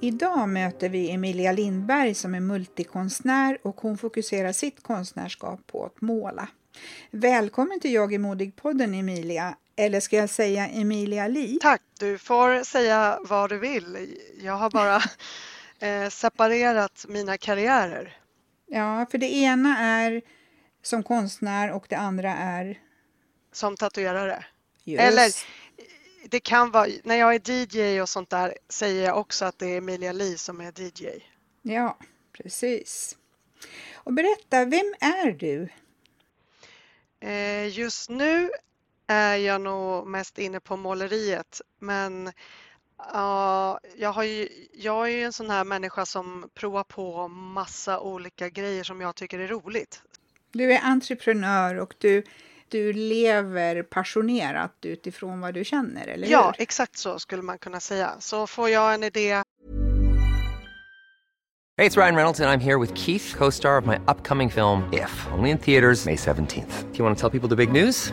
Idag möter vi Emilia Lindberg som är multikonstnär och hon fokuserar sitt konstnärskap på att måla. Välkommen till Jag är modig-podden Emilia, eller ska jag säga Emilia Li? Tack, du får säga vad du vill. Jag har bara eh, separerat mina karriärer. Ja, för det ena är som konstnär och det andra är? Som tatuerare. Just. Eller det kan vara, när jag är DJ och sånt där säger jag också att det är Emilia Li som är DJ. Ja, precis. Och berätta, vem är du? Eh, just nu är jag nog mest inne på måleriet men uh, jag, har ju, jag är ju en sån här människa som provar på massa olika grejer som jag tycker är roligt. Du är entreprenör och du du lever passionerat utifrån vad du känner, eller hur? Ja, exakt så skulle man kunna säga. Så får jag en idé. Hej, det är Ryan Reynolds och jag är här med Keith, co-star of my upcoming film If, only in theaters May 17 th Do you want to tell people the big news?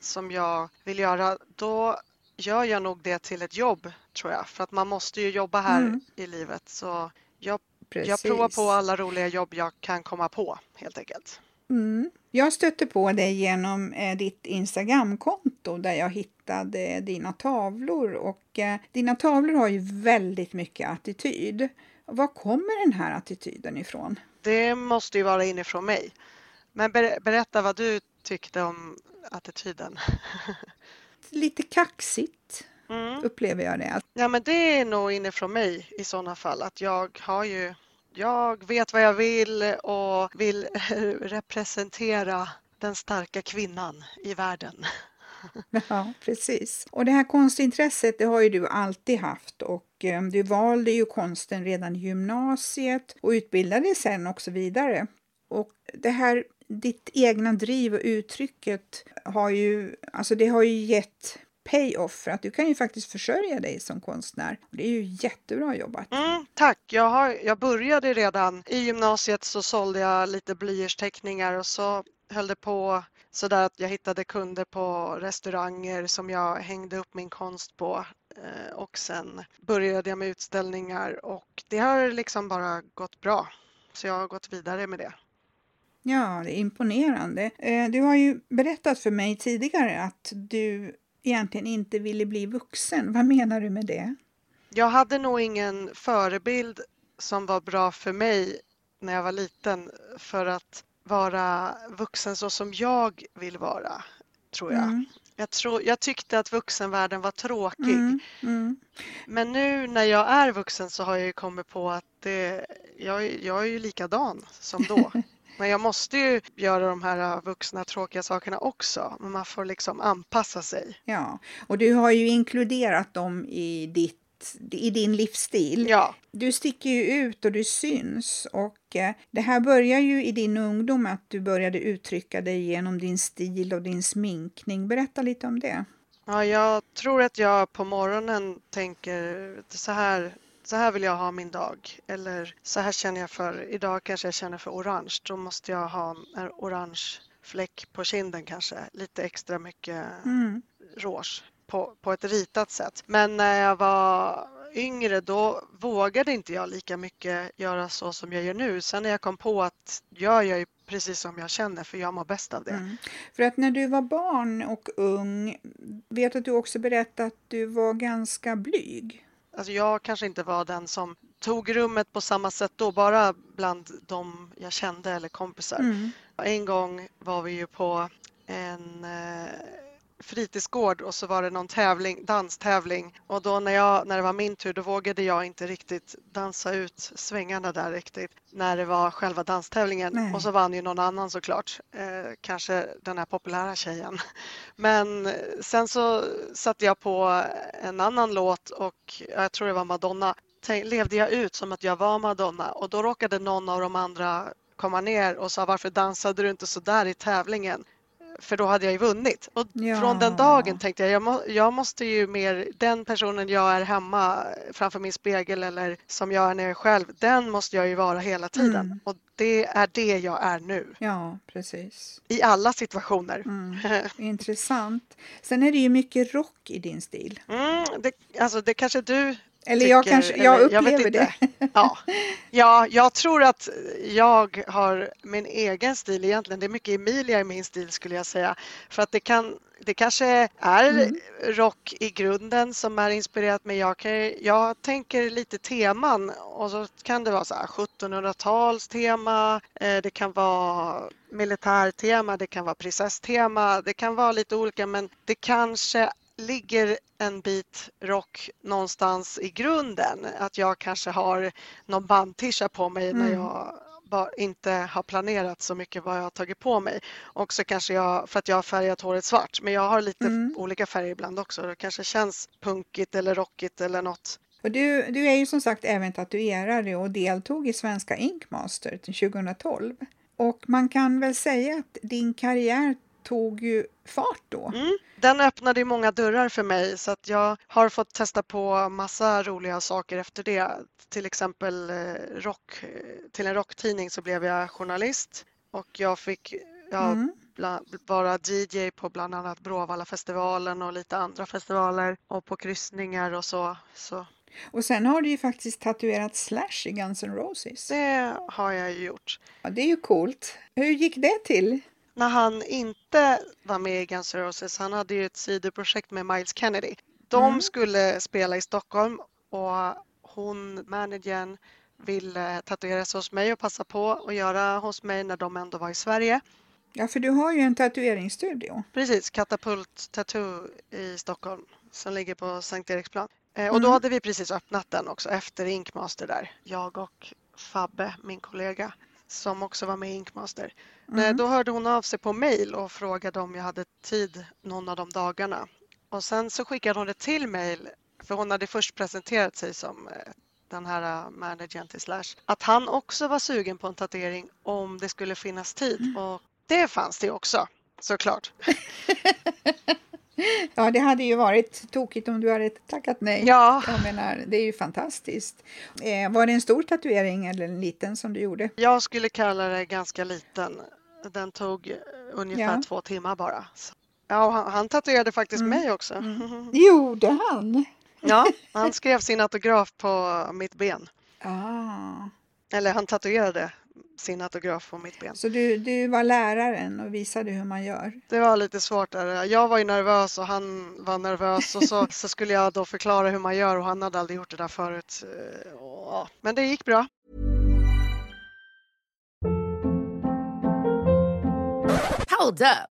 Som jag vill göra, då gör jag nog det till ett jobb tror jag. För att man måste ju jobba här mm. i livet. Så jag, jag provar på alla roliga jobb jag kan komma på helt enkelt. Mm. Jag stötte på dig genom eh, ditt Instagramkonto där jag hittade dina tavlor och eh, dina tavlor har ju väldigt mycket attityd. Var kommer den här attityden ifrån? Det måste ju vara inifrån mig. Men ber berätta vad du tyckte om attityden. Lite kaxigt mm. upplever jag det. Ja men det är nog inifrån mig i sådana fall att jag har ju jag vet vad jag vill och vill representera den starka kvinnan i världen. Ja, precis. Och det här konstintresset det har ju du alltid haft och eh, du valde ju konsten redan i gymnasiet och utbildade sen också vidare. Och det här ditt egna driv och uttrycket har ju, alltså det har ju gett payoff för att du kan ju faktiskt försörja dig som konstnär. Det är ju jättebra jobbat. Mm, tack! Jag, har, jag började redan i gymnasiet så sålde jag lite blyertsteckningar och så höll det på sådär att jag hittade kunder på restauranger som jag hängde upp min konst på eh, och sen började jag med utställningar och det har liksom bara gått bra. Så jag har gått vidare med det. Ja, det är imponerande. Eh, du har ju berättat för mig tidigare att du egentligen inte ville bli vuxen. Vad menar du med det? Jag hade nog ingen förebild som var bra för mig när jag var liten för att vara vuxen så som jag vill vara, tror jag. Mm. Jag, tror, jag tyckte att vuxenvärlden var tråkig. Mm, mm. Men nu när jag är vuxen så har jag kommit på att det, jag, jag är ju likadan som då. Men jag måste ju göra de här äh, vuxna tråkiga sakerna också. Men man får liksom anpassa sig. Ja, och du har ju inkluderat dem i ditt i din livsstil. Ja. Du sticker ju ut och du syns och eh, det här börjar ju i din ungdom att du började uttrycka dig genom din stil och din sminkning. Berätta lite om det. Ja, jag tror att jag på morgonen tänker så här så här vill jag ha min dag eller så här känner jag för, idag kanske jag känner för orange, då måste jag ha en orange fläck på kinden kanske, lite extra mycket mm. rouge på, på ett ritat sätt. Men när jag var yngre då vågade inte jag lika mycket göra så som jag gör nu. Sen när jag kom på att gör jag ju precis som jag känner för jag mår bäst av det. Mm. För att när du var barn och ung, vet att du också berättade att du var ganska blyg? Alltså jag kanske inte var den som tog rummet på samma sätt då, bara bland de jag kände eller kompisar. Mm. En gång var vi ju på en eh, fritidsgård och så var det någon tävling, danstävling och då när, jag, när det var min tur då vågade jag inte riktigt dansa ut svängarna där riktigt när det var själva danstävlingen Nej. och så vann ju någon annan såklart, eh, kanske den här populära tjejen. Men eh, sen så satte jag på en annan låt och jag tror det var Madonna. Tänk, levde jag ut som att jag var Madonna och då råkade någon av de andra komma ner och sa varför dansade du inte så där i tävlingen? För då hade jag ju vunnit. Och Ja. från den dagen tänkte jag, jag, må, jag måste ju mer, den personen jag är hemma framför min spegel eller som jag är när jag är själv, den måste jag ju vara hela tiden. Mm. Och det är det jag är nu. Ja, precis. I alla situationer. Mm. Intressant. Sen är det ju mycket rock i din stil. Mm, det, alltså det kanske du Eller jag tycker, kanske, jag eller vet upplever det. inte. Ja. ja, jag tror att jag har min egen stil egentligen. Det är mycket Emilia i min stil skulle jag säga. För att det kan det kanske är Mm. rock i grunden som är inspirerat men jag, kan, jag tänker lite teman och så kan det vara så här 1700-talstema, eh, det kan vara militärtema, det kan vara prinsesstema, det kan vara lite olika men det kanske ligger en bit rock någonstans i grunden. Att jag kanske har någon bandtisha på mig när Mm. jag bara inte har planerat så mycket vad jag har tagit på mig. Och så kanske jag, för att jag har färgat håret svart, men jag har lite Mm. olika färger ibland också. Det kanske känns punkigt eller rockigt eller något. Och du, du är ju som sagt även tatuerare och deltog i Svenska Inkmaster till 2012. Och man kan väl säga att din karriär tog ju fart då. Mm. Den öppnade ju många dörrar för mig så att jag har fått testa på massa roliga saker efter det. Till exempel eh, rock, till en rocktidning så blev jag journalist och jag fick ja, Mm. vara DJ på bland annat Bråvallafestivalen och lite andra festivaler och på kryssningar och så. Så Och sen har du ju faktiskt tatuerat Slash i Guns N' Roses. det har jag ju gjort. Ja, det är ju coolt. Hur gick det till? När han inte var med i Guns N' Roses, han hade ju ett sidoprojekt med Miles Kennedy. De Mm. skulle spela i Stockholm och hon, managern, ville tatuera sig hos mig och passa på att göra hos mig när de ändå var i Sverige. Ja, för du har ju en tatueringsstudio. Precis, Katapult Tattoo i Stockholm som ligger på Sankt Eriksplan. Eh, och då Mm. hade vi precis öppnat den också efter Inkmaster där. Jag och Fabbe, min kollega, som också var med i Inkmaster. Eh, Då hörde hon av sig på mail och frågade om jag hade tid någon av de dagarna. Och sen så skickade hon ett till mail, för hon hade först presenterat sig som eh, den här eh, managern till Slash, att han också var sugen på en tatuering om det skulle finnas tid. Och det fanns det också, såklart. Ja, det hade ju varit tokigt om du hade tackat nej. Ja. Jag menar, det är ju fantastiskt. Eh, var det en stor tatuering eller en liten som du gjorde? Jag skulle kalla det ganska liten. Den tog ungefär Ja. två timmar bara. Så- Ja, och han, han tatuerade faktiskt mig också. Gjorde han? Ja, han skrev sin autograf på mitt ben. Ah, Eller han tatuerade sin autograf på mitt ben. så du, du var läraren och visade hur man gör? Det var lite svårt där. Jag var ju nervös och han var nervös och så, så skulle jag då förklara hur man gör och han hade aldrig gjort det där förut. Eh, och, Men det gick bra. Hold up.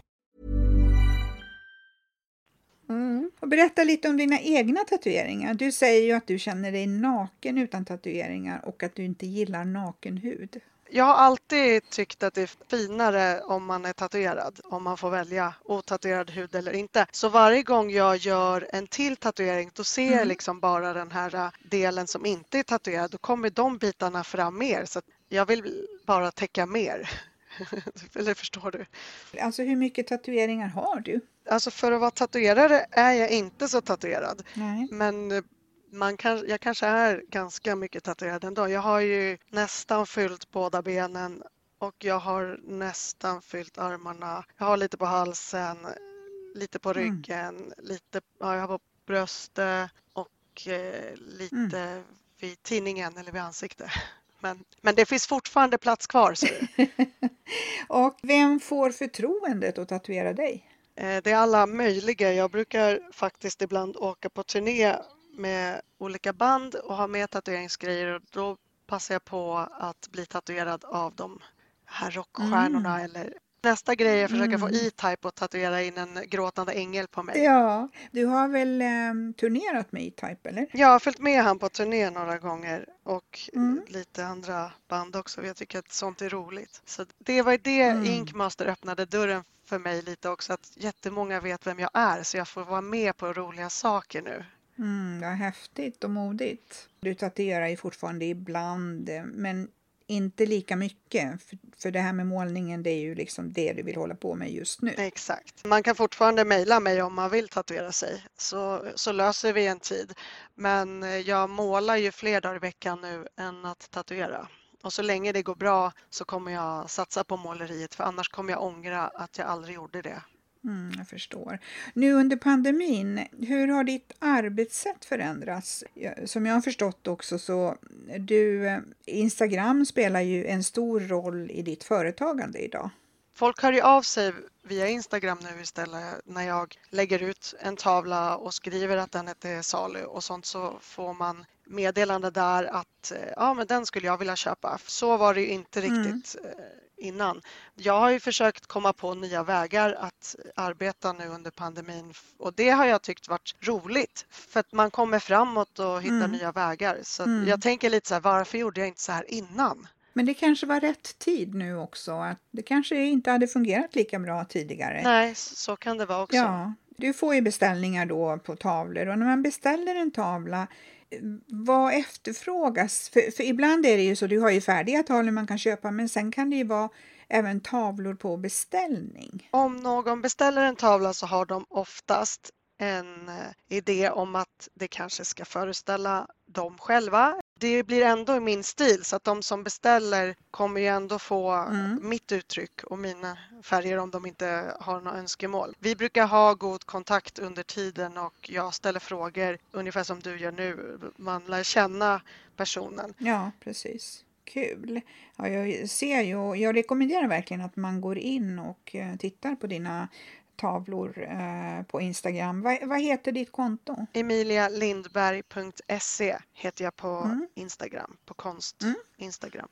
Och berätta lite om dina egna tatueringar. Du säger ju att du känner dig naken utan tatueringar och att du inte gillar nakenhud. Jag har alltid tyckt att det är finare om man är tatuerad, om man får välja otatuerad hud eller inte. Så varje gång jag gör en till tatuering då ser jag liksom bara den här delen som inte är tatuerad. Då kommer de bitarna fram mer. Så jag vill bara täcka mer. eller förstår du? Alltså hur mycket tatueringar har du? Alltså för att vara tatuerare är jag inte så tatuerad. Nej. Men man kan, jag kanske är ganska mycket tatuerad ändå. Jag har ju nästan fyllt båda benen och jag har nästan fyllt armarna. Jag har lite på halsen, lite på ryggen, lite ja, jag har på bröstet och eh, lite vid tinningen eller vid ansiktet. Men, men det finns fortfarande plats kvar. Och vem får förtroendet att tatuera dig? Eh, Det är alla möjliga. Jag brukar faktiskt ibland åka på turné med olika band och ha med tatueringsgrejer och då passar jag på att bli tatuerad av de här rockstjärnorna eller nästa grej är att försöka få E-Type att tatuera in en gråtande ängel på mig. Ja, du har väl eh, turnerat med E-Type eller? Jag har följt med han på turné några gånger och Mm. lite andra band också. Jag tycker att sånt är roligt. Så det var det Mm. Inkmaster öppnade dörren för mig lite också. Att jättemånga vet vem jag är så jag får vara med på roliga saker nu. Mm, vad häftigt och modigt. Du tatuerar ju fortfarande ibland, eh, men inte lika mycket. För, för det här med målningen, det är ju liksom det du vill hålla på med just nu. Exakt. Man kan fortfarande mejla mig om man vill tatuera sig så, så löser vi en tid. Men eh, jag målar ju fler dagar i veckan nu än att tatuera. Och så länge det går bra så kommer jag satsa på måleriet för annars kommer jag ångra att jag aldrig gjorde det. Mm, jag förstår. Nu under pandemin, hur har ditt arbetssätt förändrats? Som jag har förstått också så du, eh, Instagram spelar ju en stor roll i ditt företagande idag. Folk hör ju av sig via Instagram nu istället när jag lägger ut en tavla och skriver att den är till salu och sånt så får man meddelande där att eh, ja, men den skulle jag vilja köpa. Så var det ju inte riktigt eh, innan. Jag har ju försökt komma på nya vägar att arbeta nu under pandemin och det har jag tyckt varit roligt för att man kommer framåt och hittar nya vägar. Så att jag tänker lite så här, varför gjorde jag inte så här innan? Men det kanske var rätt tid nu också. Att det kanske inte hade fungerat lika bra tidigare. Nej, så kan det vara också. Ja, du får ju beställningar då på tavlor och när man beställer en tavla, eh, vad efterfrågas? För, för ibland är det ju så, du har ju färdiga tavlor man kan köpa men sen kan det ju vara även tavlor på beställning. Om någon beställer en tavla så har de oftast en eh, idé om att det kanske ska föreställa dem själva. Det blir ändå min stil så att de som beställer kommer ju ändå få mitt uttryck och mina färger om de inte har några önskemål. Vi brukar ha god kontakt under tiden och jag ställer frågor ungefär som du gör nu. Man lär känna personen. Ja, precis. Kul. Ja, jag ser ju och jag rekommenderar verkligen att man går in och eh, tittar på dina tavlor eh, på Instagram. Vad, vad heter ditt konto? Emilialindberg.se heter jag på Instagram, på konst Instagram.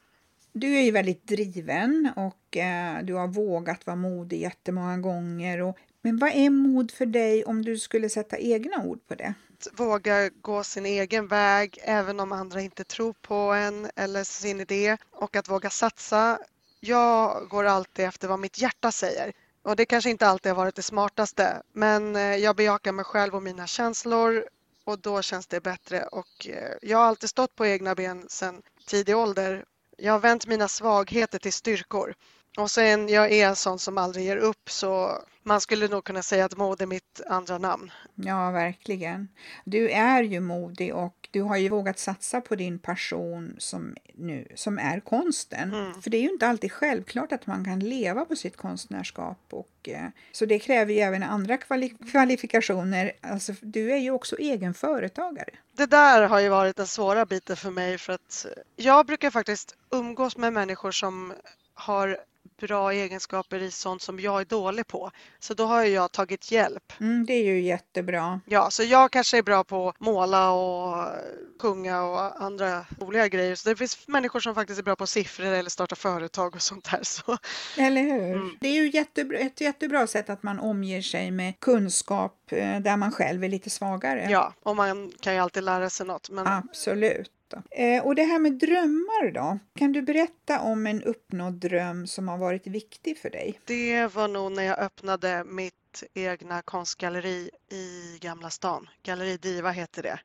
Du är ju väldigt driven och eh, du har vågat vara modig jättemånga gånger. Och, men vad är mod för dig om du skulle sätta egna ord på det? Att våga gå sin egen väg även om andra inte tror på en eller sin idé och att våga satsa. Jag går alltid efter vad mitt hjärta säger. Och det kanske inte alltid har varit det smartaste men eh, jag bejakar mig själv och mina känslor och då känns det bättre och eh, jag har alltid stått på egna ben sedan tidig ålder. Jag har vänt mina svagheter till styrkor och sen jag är en sån som aldrig ger upp så man skulle nog kunna säga att mode är mitt andra namn. Ja, verkligen. Du är ju modig och du har ju vågat satsa på din passion som, nu, som är konsten. Mm. För det är ju inte alltid självklart att man kan leva på sitt konstnärskap. Och, eh, så det kräver ju även andra kvali kvalifikationer. Alltså, du är ju också egen företagare. Det där har ju varit den svåra biten för mig för att jag brukar faktiskt umgås med människor som har bra egenskaper i sånt som jag är dålig på. Så då har jag tagit hjälp. Mm, det är ju jättebra. Ja, så jag kanske är bra på att måla och sjunga och andra roliga grejer. Så det finns människor som faktiskt är bra på siffror eller starta företag och sånt där. Så. Eller hur? Mm. Det är ju jättebra, ett jättebra sätt att man omger sig med kunskap eh, där man själv är lite svagare. Ja, och man kan ju alltid lära sig något. Men... Absolut. Eh, och det här med drömmar då? Kan du berätta om en uppnådd dröm som har varit viktig för dig? Det var nog när jag öppnade mitt egna konstgalleri i Gamla stan. Galleri Diva heter det.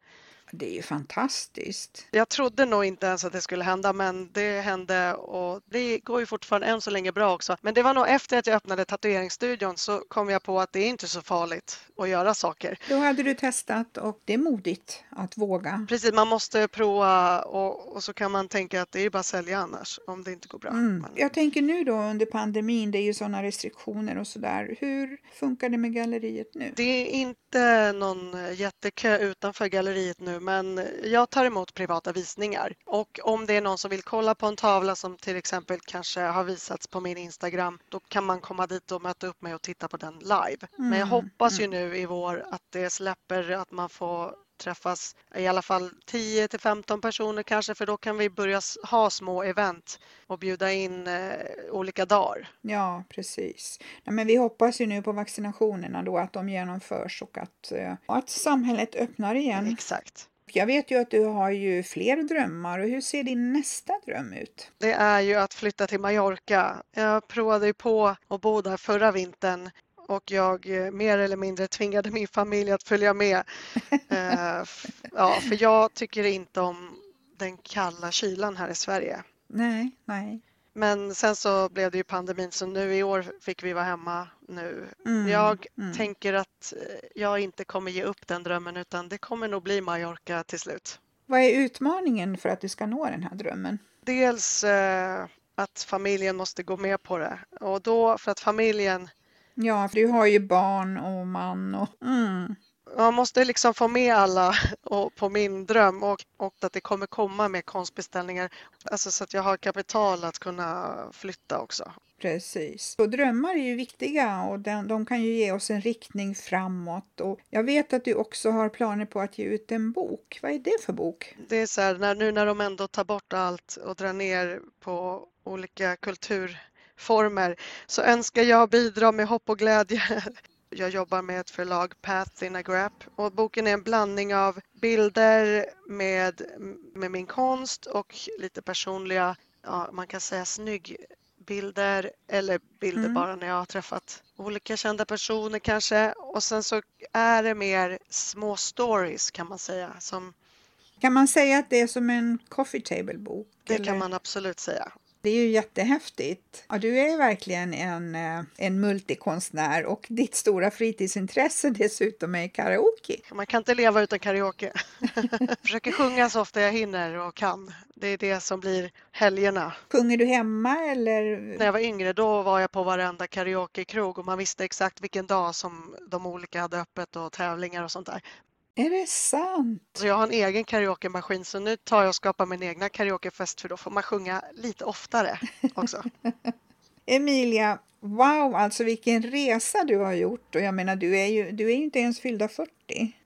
Det är ju fantastiskt. Jag trodde nog inte ens att det skulle hända men det hände och det går ju fortfarande än så länge bra också. Men det var nog efter att jag öppnade tatueringsstudion så kom jag på att det är inte så farligt att göra saker. Då hade du testat och det är modigt att våga. Precis, man måste prova och, och så kan man tänka att det är bara att sälja annars om det inte går bra. Mm. Jag tänker nu då under pandemin, det är ju sådana restriktioner och sådär. Hur funkar det med galleriet nu? Det är inte någon jättekö utanför galleriet nu men jag tar emot privata visningar och om det är någon som vill kolla på en tavla som till exempel kanske har visats på min Instagram då kan man komma dit och möta upp mig och titta på den live. Mm. Men jag hoppas ju nu i vår att det släpper att man får träffas i alla fall 10 till 15 personer kanske för då kan vi börja ha små event och bjuda in eh, olika dagar. Ja, precis. Ja, men vi hoppas ju nu på vaccinationerna då att de genomförs och att, eh, att samhället öppnar igen. Exakt. Jag vet ju att du har ju fler drömmar och hur ser din nästa dröm ut? Det är ju att flytta till Mallorca. Jag provade ju på att bo där förra vintern och jag eh, mer eller mindre tvingade min familj att följa med. uh, ja, för jag tycker inte om den kalla kylan här i Sverige. Nej, nej. Men sen så blev det ju pandemin så nu i år fick vi vara hemma nu. Mm, jag mm. tänker att eh, jag inte kommer ge upp den drömmen utan det kommer nog bli Mallorca till slut. Vad är utmaningen för att du ska nå den här drömmen? Dels eh, att familjen måste gå med på det och då för att familjen Ja, för du har ju barn och man och... Mm. Man måste liksom få med alla på min dröm och, och att det kommer komma med konstbeställningar. Alltså så att jag har kapital att kunna flytta också. Precis. Och drömmar är ju viktiga och de, de, kan ju ge oss en riktning framåt. Och jag vet att du också har planer på att ge ut en bok. Vad är det för bok? Det är så här, när, nu när de ändå tar bort allt och drar ner på olika kultur former så önskar jag bidra med hopp och glädje. Jag jobbar med ett förlag, Path in a Grap, och boken är en blandning av bilder med, med min konst och lite personliga, ja, man kan säga snygg bilder eller bilder mm. bara när jag har träffat olika kända personer kanske. Och sen så är det mer små stories kan man säga. Som... Kan man säga att det är som en coffee table bok? Det eller? kan man absolut säga. Det är ju jättehäftigt. Ja, du är verkligen en, eh, en multikonstnär och ditt stora fritidsintresse dessutom är karaoke. Man kan inte leva utan karaoke. Försöker sjunga så ofta jag hinner och kan. Det är det som blir helgerna. Sjunger du hemma eller? När jag var yngre då var jag på varenda karaokekrog och man visste exakt vilken dag som de olika hade öppet och tävlingar och sånt där. Är det sant? Så jag har en egen karaokemaskin så nu tar jag och skapar min egna karaokefest för då får man sjunga lite oftare också. Emilia, wow, alltså vilken resa du har gjort och jag menar du är ju, du är inte ens fyllda 40.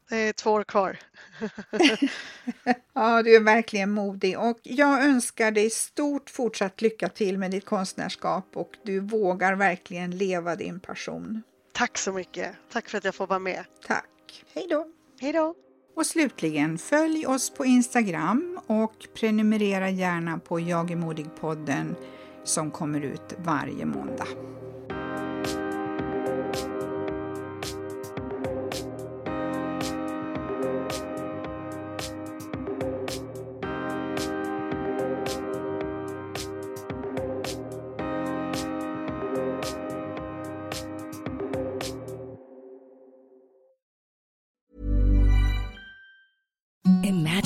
Det är två år kvar. ja, du är verkligen modig och jag önskar dig stort fortsatt lycka till med ditt konstnärskap och du vågar verkligen leva din passion. Tack så mycket. Tack för att jag får vara med. Tack. Hej då. Hej då! Och slutligen, följ oss på Instagram och prenumerera gärna på Jag är modig-podden som kommer ut varje måndag.